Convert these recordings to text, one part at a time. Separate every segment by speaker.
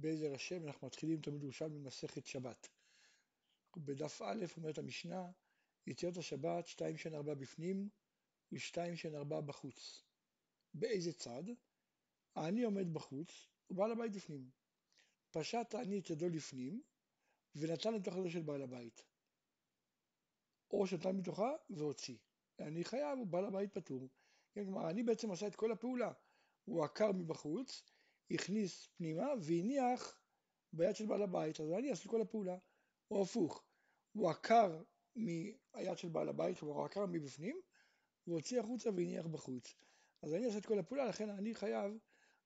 Speaker 1: בעזר השם אנחנו מתחילים תמיד ירושלמי ממסכת שבת. בדף א' אומרת המשנה, יציאות השבת שתיים שן ארבע בפנים ושתיים שן ארבע בחוץ. באיזה צד? העני עומד בחוץ ובעל הבית בפנים. פשט העני את ידו לפנים ונתן לתוך ידו של בעל הבית. או שנתן מתוכה והוציא. אני חייב, בעל הבית פטור. כן, כלומר, אני בעצם עשה את כל הפעולה. הוא עקר מבחוץ, הכניס פנימה והניח ביד של בעל הבית, אז אני את כל הפעולה. או הפוך, הוא עקר מהיד של בעל הבית, כלומר הוא עקר מבפנים, והוציא החוצה והניח בחוץ. אז אני אעשה את כל הפעולה, לכן אני חייב,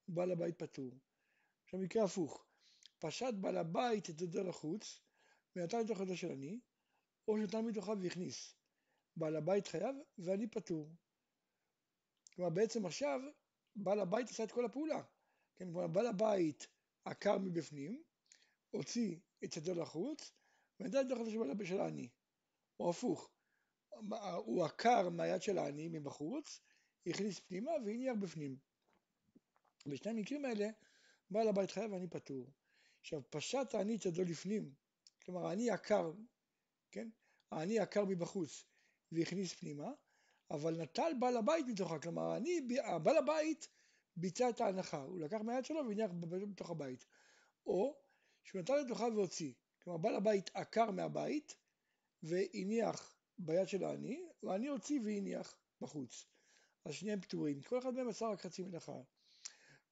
Speaker 1: בעל הבית פטור. עכשיו מקרה הפוך, פשט בעל הבית את ידו לחוץ, ונתן לתוך ידו של אני, או שנתן מתוכה והכניס. בעל הבית חייב ואני פטור. כלומר בעצם עכשיו בעל הבית עשה את כל הפעולה. כן, כלומר בעל הבית עקר מבפנים, הוציא את ידו לחוץ, את החלטה של העני. או הפוך, הוא עקר מהיד של העני מבחוץ, הכניס פנימה והניח בפנים. בשני המקרים האלה בעל הבית חייב ואני פטור. עכשיו פשט העני את ידו לפנים, כלומר העני עקר, כן? העני עקר מבחוץ והכניס פנימה, אבל נטל בעל הבית מתוכה, כלומר אני, בעל הבית ביצע את ההנחה, הוא לקח מהיד שלו והניח בתוך הבית, או שהוא נטל לתוכה והוציא, כלומר בעל הבית עקר מהבית והניח ביד של העני, והעני הוציא והניח בחוץ, אז שניהם פטורים, כל אחד מהם עשה רק חצי מלאכה,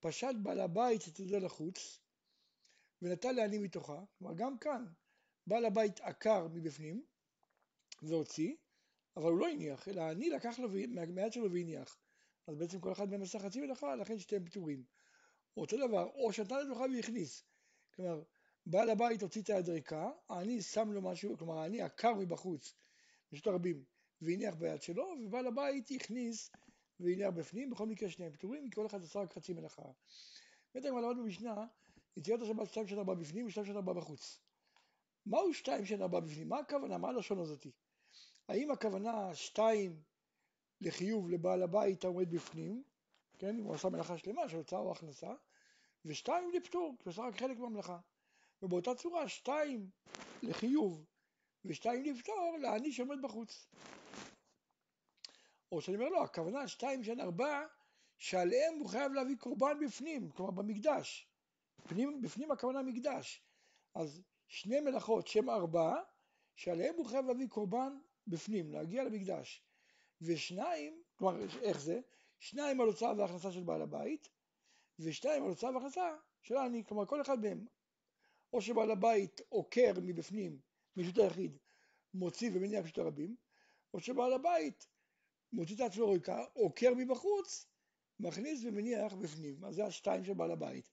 Speaker 1: פשט בעל הבית את ידו לחוץ ונטל לעני מתוכה, כלומר גם כאן בעל הבית עקר מבפנים והוציא, אבל הוא לא הניח, אלא אני לקח לו מהיד שלו והניח. אז בעצם כל אחד מהם עשה חצי מלאכה, לכן שתיהם פטורים. אותו דבר, או שנתן לתוכה והכניס. כלומר, בעל הבית הוציא את היד ריקה, אני שם לו משהו, כלומר אני עקר מבחוץ, פשוט הרבים, והניח ביד שלו, ובעל הבית הכניס והניח בפנים, בכל מקרה שניהם פטורים, כי כל אחד עשה רק חצי מלאכה. בטח כבר למדנו במשנה, יציאת השבת שתיים שנה הבאה בפנים ושתיים שנה הבאה בחוץ. מהו שתיים שנה הבאה בפנים? מה הכוונה? מה הלשון הזאתי? האם הכוונה שתיים לחיוב לבעל הבית העומד בפנים, כן, הוא עשה מלאכה שלמה של הוצאה או הכנסה, ושתיים לפטור, כי הוא עשה רק חלק מהמלאכה. ובאותה צורה שתיים לחיוב ושתיים לפטור לעני שעומד בחוץ. או שאני אומר לו, לא, הכוונה שתיים שאין ארבע, שעליהם הוא חייב להביא קורבן בפנים, כלומר במקדש. בפנים, בפנים הכוונה מקדש. אז שני מלאכות שהם ארבע, שעליהם הוא חייב להביא קורבן בפנים, להגיע למקדש. ושניים, כלומר איך זה? שניים על הוצאה והכנסה של בעל הבית, ושניים על הוצאה והכנסה של העני, כלומר כל אחד מהם. או שבעל הבית עוקר מבפנים, מרשות היחיד, מוציא ומניע פשוט הרבים, או שבעל הבית מוציא את עצמו ריקה, עוקר מבחוץ, מכניס ומניח בפנים. אז זה השתיים של בעל הבית.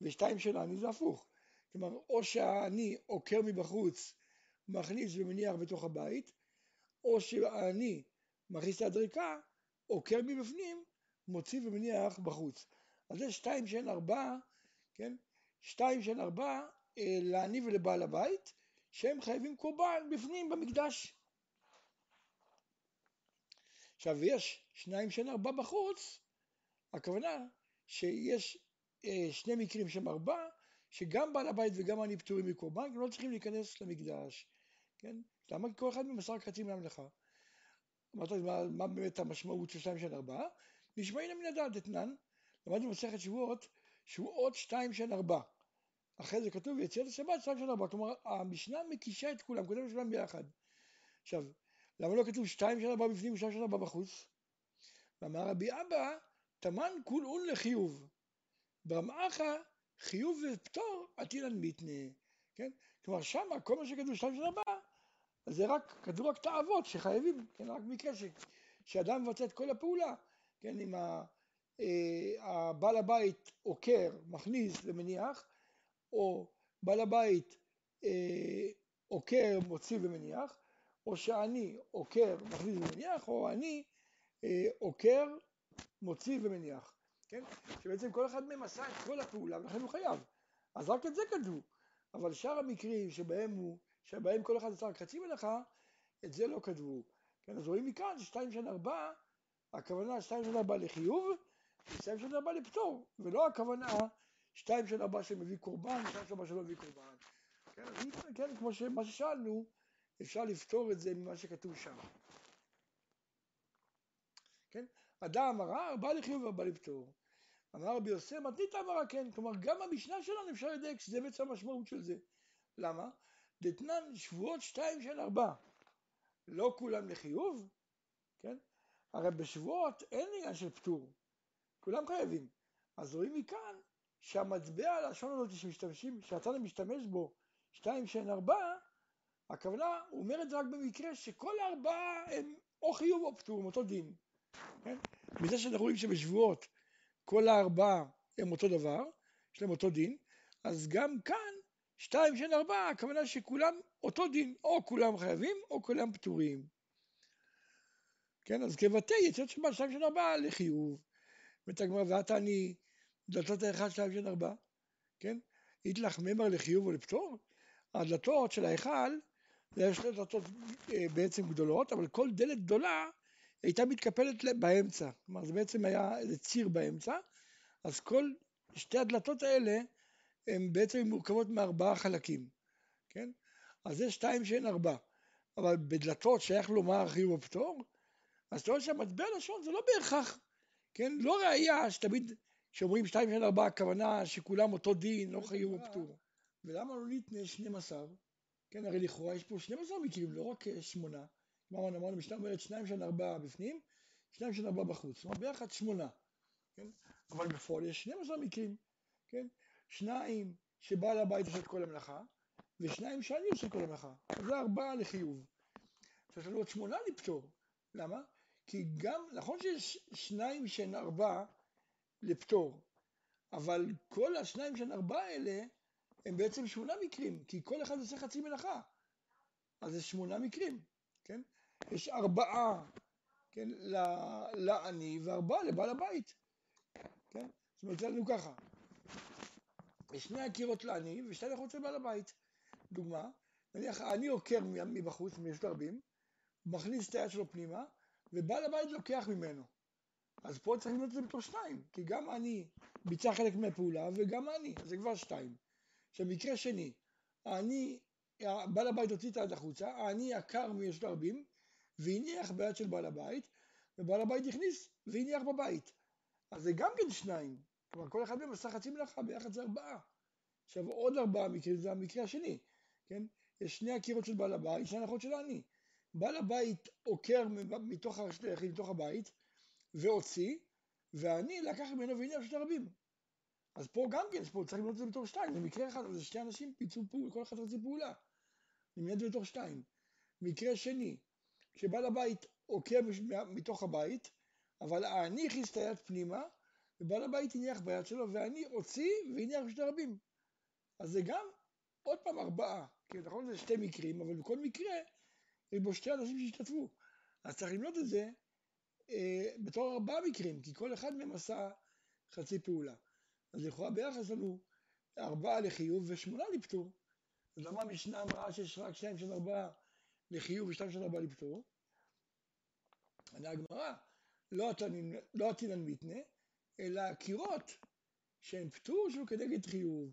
Speaker 1: ושתיים של העני זה הפוך. כלומר, או שהעני עוקר מבחוץ, מכניס ומניח בתוך הבית, או שהעני מכניס את הדריקה, עוקר מבפנים, מוציא ומניח בחוץ. אז זה שתיים שאין ארבע, כן? שתיים שאין ארבע אה, לעני ולבעל הבית, שהם חייבים קורבן בפנים במקדש. עכשיו יש שניים שאין ארבע בחוץ, הכוונה שיש אה, שני מקרים שהם ארבע, שגם בעל הבית וגם אני פטורים מקורבן, הם לא צריכים להיכנס למקדש, כן? למה כל אחד ממסר חצי מהמלאכה? אמרת מה, מה באמת המשמעות של שתיים של ארבעה? נשמעים מן הדעת אתנן, למדנו במסכת שבועות, שבועות שתיים של ארבע. אחרי זה כתוב יציאת השבת שתיים של ארבע, כלומר המשנה מקישה את כולם, כותבת כולם ביחד. עכשיו, למה לא כתוב שתיים של ארבע בפנים ושתיים של ארבע בחוץ? ואמר רבי אבא, תמן כול און לחיוב. ברמאחה חיוב ופטור עתילן מיתנה, כן? כלומר שמה כל מה שכתוב שתיים של ארבע זה רק, כתוב רק תאוות שחייבים, כן, רק מקרה ש, שאדם מבצע את כל הפעולה, כן, אם אה, הבעל הבית עוקר, מכניס ומניח, או בעל הבית אה, עוקר, מוציא ומניח, או שאני עוקר, מכניס ומניח, או אני אה, עוקר, מוציא ומניח, כן? שבעצם כל אחד מהם עשה את כל הפעולה ולכן הוא חייב. אז רק את זה כתבו. אבל שאר המקרים שבהם הוא שבהם כל אחד עשה רק חצי מלאכה, את זה לא כתבו. כן, אז רואים מכאן ששתיים שנה ארבע, הכוונה שתיים שנה ארבע לחיוב, ושתיים שנה ארבע לפטור, ולא הכוונה שתיים של ארבע שמביא קורבן, שתיים של ארבע שלא מביא קורבן. כן, אז כן, כמו מה ששאלנו, אפשר לפתור את זה ממה שכתוב שם. כן? אדם אמרה, בא לחיוב ובא לפתור. אמר רבי יוסף, מתנית אמרה כן, כלומר גם המשנה שלנו אפשר לדייק שזה בעצם המשמעות של זה. למה? דתנן שבועות שתיים של ארבע, לא כולם לחיוב, כן? הרי בשבועות אין עניין של פטור, כולם חייבים. אז רואים מכאן שהמטבע הלשון הזאת שמשתמשים, שהצד משתמש בו, שתיים שהן ארבע, הכוונה, הוא אומר את זה רק במקרה שכל הארבעה הם או חיוב או פטור, עם אותו דין. כן? מזה שאנחנו רואים שבשבועות כל הארבעה הם אותו דבר, יש להם אותו דין, אז גם כאן שתיים שהן ארבעה, הכוונה שכולם אותו דין, או כולם חייבים או כולם פטורים. כן, אז כבתי יצאת שבת שתיים שהן ארבעה לחיוב. אומרת הגמרא אני דלתות האחד שתיים שהן ארבעה, כן? איתלך ממר לחיוב או לפטור? הדלתות של ההיכל, זה היה שתי דלתות אה, בעצם גדולות, אבל כל דלת גדולה הייתה מתקפלת באמצע, כלומר זה בעצם היה איזה ציר באמצע, אז כל שתי הדלתות האלה הן בעצם מורכבות מארבעה חלקים, כן? אז זה שתיים שאין ארבע, אבל בדלתות שייך לומר חיוב ופטור, אז אתה רואה שהמטבע לשון זה לא בהכרח, כן? לא ראייה שתמיד כשאומרים שתיים שאין ארבע הכוונה שכולם אותו דין, לא חיוב ופטור. ולמה לא נתנה 12? כן, הרי לכאורה יש פה 12 מקרים, לא רק שמונה. אמרנו, אמרנו, משנה אומרת שניים של ארבעה בפנים, שניים של ארבעה בחוץ. זאת אומרת, ביחד שמונה. כן? אבל בפועל יש 12 מקרים. כן? שניים שבעל הבית עושה את כל המלאכה, ושניים שאני עושה את כל המלאכה. זה ארבעה לחיוב. עכשיו יש לנו עוד שמונה לפטור. למה? כי גם, נכון שיש שניים שהן ארבעה לפטור, אבל כל השניים שהן ארבעה האלה הם בעצם שמונה מקרים, כי כל אחד עושה חצי מלאכה. אז זה שמונה מקרים, כן? יש ארבעה, כן, לעני וארבעה לבעל הבית, כן? זאת אומרת, לנו ככה, שני הקירות לעני ושתי לחוץ לבעל הבית. דוגמה, נניח העני עוקר מבחוץ, מיש רבים, מכניס את היד שלו פנימה, ובעל הבית לוקח ממנו. אז פה צריך לבנות את זה בתור שתיים, כי גם אני ביצע חלק מהפעולה וגם אני, זה כבר שתיים. עכשיו מקרה שני, אני, בעל הבית הוציא את היד החוצה, אני עקר מיש רבים, והניח ביד של בעל הבית, ובעל הבית הכניס והניח בבית. אז זה גם כן שניים, כלומר כל אחד מהם עשה חצי מלאכה, ביחד זה ארבעה. עכשיו עוד ארבעה מקרים, זה המקרה השני, כן? יש שני הקירות של בעל הבית, שני הנחות של העני. בעל הבית עוקר מתוך הרשת מתוך הבית, והוציא, והעני לקח ממנו והניח שני רבים. אז פה גם כן, פה צריך לבנות את זה בתור שתיים, זה מקרה אחד, אבל זה אנשים פיצו פעולה, כל אחד הוציא פעולה. נמנה את זה בתור שתיים. מקרה שני, כשבעל הבית עוקר מתוך הבית, אבל העני הכניס את היד פנימה, ובעל הבית הניח ביד שלו, ואני הוציא והניח בשני רבים. אז זה גם עוד פעם ארבעה, כי נכון זה שתי מקרים, אבל בכל מקרה יש בו שתי אנשים שהשתתפו. אז צריך למנות את זה אה, בתור ארבעה מקרים, כי כל אחד מהם עשה חצי פעולה. אז לכאורה ביחס לנו ארבעה לחיוב ושמונה לפטור. אז למה המשנה אמרה שיש רק שניים של ארבעה לחיוב ושתיים של ארבעה לפטור? ענה הגמרא, לא עתינן לא מתנה, אלא הקירות שהן פטור שהוא כנגד חיוב.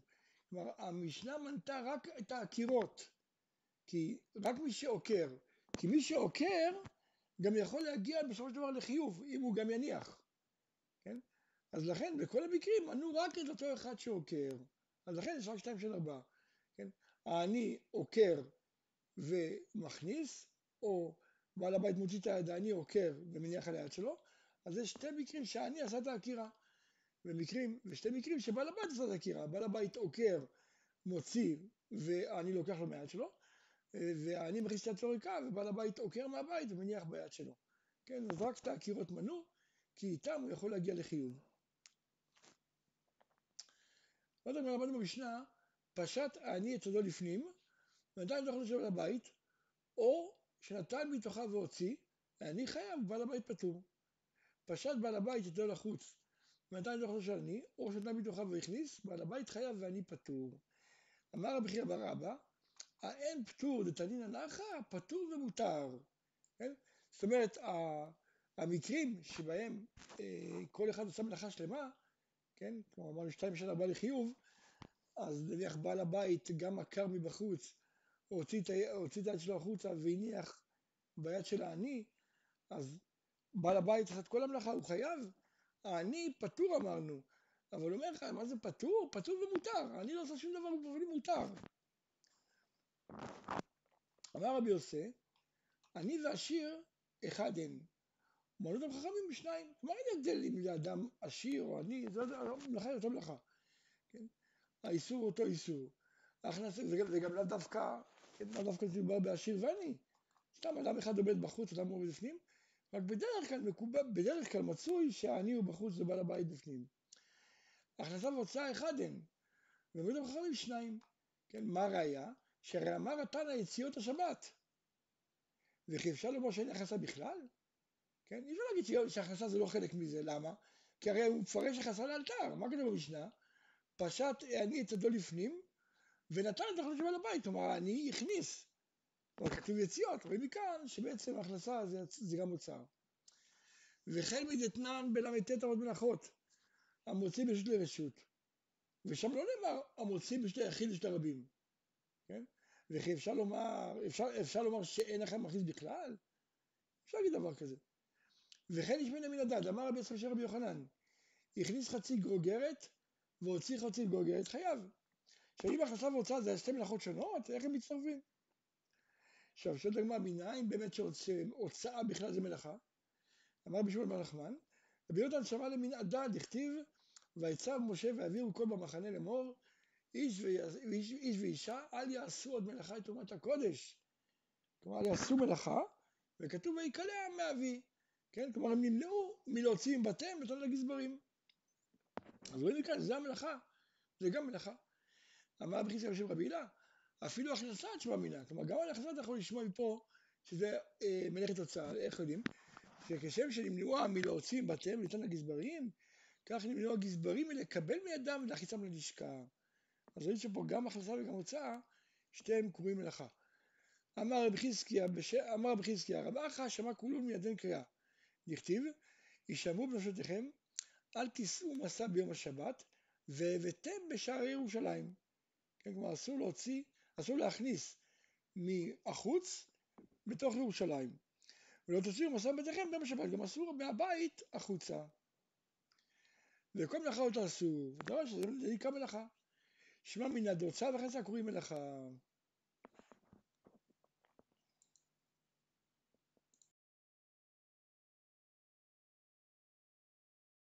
Speaker 1: כלומר, המשנה מנתה רק את הקירות, כי רק מי שעוקר, כי מי שעוקר גם יכול להגיע בסופו של דבר לחיוב, אם הוא גם יניח, כן? אז לכן בכל המקרים מנו רק את אותו אחד שעוקר, אז לכן יש רק שתיים של ארבעה, כן? העני עוקר ומכניס, או בעל הבית מוציא את היד, העני עוקר ומניח על היד שלו, אז יש שתי מקרים שהעני עשה את העקירה. במקרים, ושתי מקרים שבעל הבית עשה את העקירה, בעל הבית עוקר, מוציא, והעני לוקח לו מהיד שלו, והעני מכניס את היד שלו ריקה, ובעל הבית עוקר מהבית ומניח ביד שלו. כן, אז רק את העקירות מנו, כי איתם הוא יכול להגיע לחיוב. עוד פעם למדנו במשנה, פשט העני את ידו לפנים, ועדיין לא יכול לשבת לבית, או שנתן מתוכה והוציא, העני חייב, בעל הבית פטור. פשט בעל הבית ידו לחוץ, ועדיין לא יכול לשבת אני, או שנתן מתוכה והכניס, בעל הבית חייב ואני פטור. אמר רבי חייא בר אבא, האין פטור דתנינא נחה, פטור ומותר. כן? זאת אומרת, המקרים שבהם אה, כל אחד עושה מלאכה שלמה, כן? כלומר אמרנו שתיים שנה בא לחיוב, אז נניח בעל הבית גם עקר מבחוץ, הוציא את היד שלו החוצה והניח ביד של העני, אז בעל הבית צריך את כל המלאכה, הוא חייב. העני פטור אמרנו, אבל אומר לך, מה זה פטור? פטור ומותר, אני לא עושה שום דבר ובפנים מותר. אמר רבי יוסי, אני ועשיר אחד הם. מעלות הם חכמים בשניים. מה אין הבדל אם זה אדם עשיר או עני, זה מלאכה יותר מלאכה. כן? האיסור אותו איסור. ההכנסה, זה, זה גם לאו דווקא, כן, לאו דווקא זה מדובר בעשיר ועני. סתם אדם אחד עומד בחוץ, אדם עומד בפנים, רק בדרך כלל מקובל, בדרך כלל מצוי שהעני הוא בחוץ ובעל הבית בפנים. הכנסה והוצאה אחד הם, הם חכמים שניים. כן, מה הראיה? שהרי אמר התנא יציאות השבת. וכי אפשר לומר שאין הכנסה בכלל? כן? אי אפשר להגיד שהכנסה זה לא חלק מזה, למה? כי הרי הוא מפרש הכנסה לאלתר, מה כתוב במשנה? פשט אני את ידו לפנים ונתן את החלטה שבעל הבית, כלומר אני הכניס, אבל כתוב יציאות, רואים מכאן שבעצם ההכנסה זה, זה גם מוצר. וכן מדתנן בל"ט אבות מנחות, המוציא ברשות לרשות, ושם לא נאמר המוציא ברשות היחיד ושל הרבים, כן? וכי אפשר לומר, אפשר, אפשר לומר שאין לכם מכניס בכלל? אפשר להגיד דבר כזה. וכן יש מן הדד, אמר רבי יצחק של רבי יוחנן, הכניס חצי גרוגרת והוציא חצי גרוגרת חייב. עכשיו אם הכנסה והוצאה זה שתי מלאכות שונות, איך הם מצטרפים? עכשיו שואלת הגמרא, מנין באמת שהוצאה בכלל זה מלאכה? אמר בשמואל בר נחמן, רבי יהודה שמע למין הדד, הכתיב, ויצב משה ויעבירו כל במחנה לאמור, איש, ואיש, איש ואישה אל יעשו עוד מלאכה את תרומת הקודש. כלומר, יעשו מלאכה, וכתוב ויקלע מאבי. כן? כלומר, הם נמנעו מלהוציא מבתיהם את הגזברים. אז רואים מכאן, זה המלאכה, זה גם מלאכה. אמר על שם רבי הילה, אפילו הכנסת תשובה מינה. כלומר, גם על הכנסת אתה יכול לשמוע מפה שזה אה, מלאכת הוצאה, איך יודעים? שכשם שנמנעו מלהוציא מבתיהם וניתן לגזברים, כך נמנעו הגזברים מלקבל מידם ולהכניסם ללשכה. אז רואים שפה גם הכנסה וגם הוצאה, שתיהם קרויים מלאכה. אמר רבי חזקיה, אמר רבי חזקיה, רב אחא שמע כולו מידן קריאה. נכתיב, הישמעו בנפשותיכם, אל תישאו מסע ביום השבת, והבאתם בשערי ירושלים. כן, כלומר אסור להוציא, אסור להכניס מהחוץ בתוך ירושלים. ולא תוציאו מסע ביתכם ביום השבת, גם אסור מהבית החוצה. וכל מלאכה לא תעשו, דבר שזה נקרא מלאכה. שמע מן הדוצה וחסה קוראים מלאכה.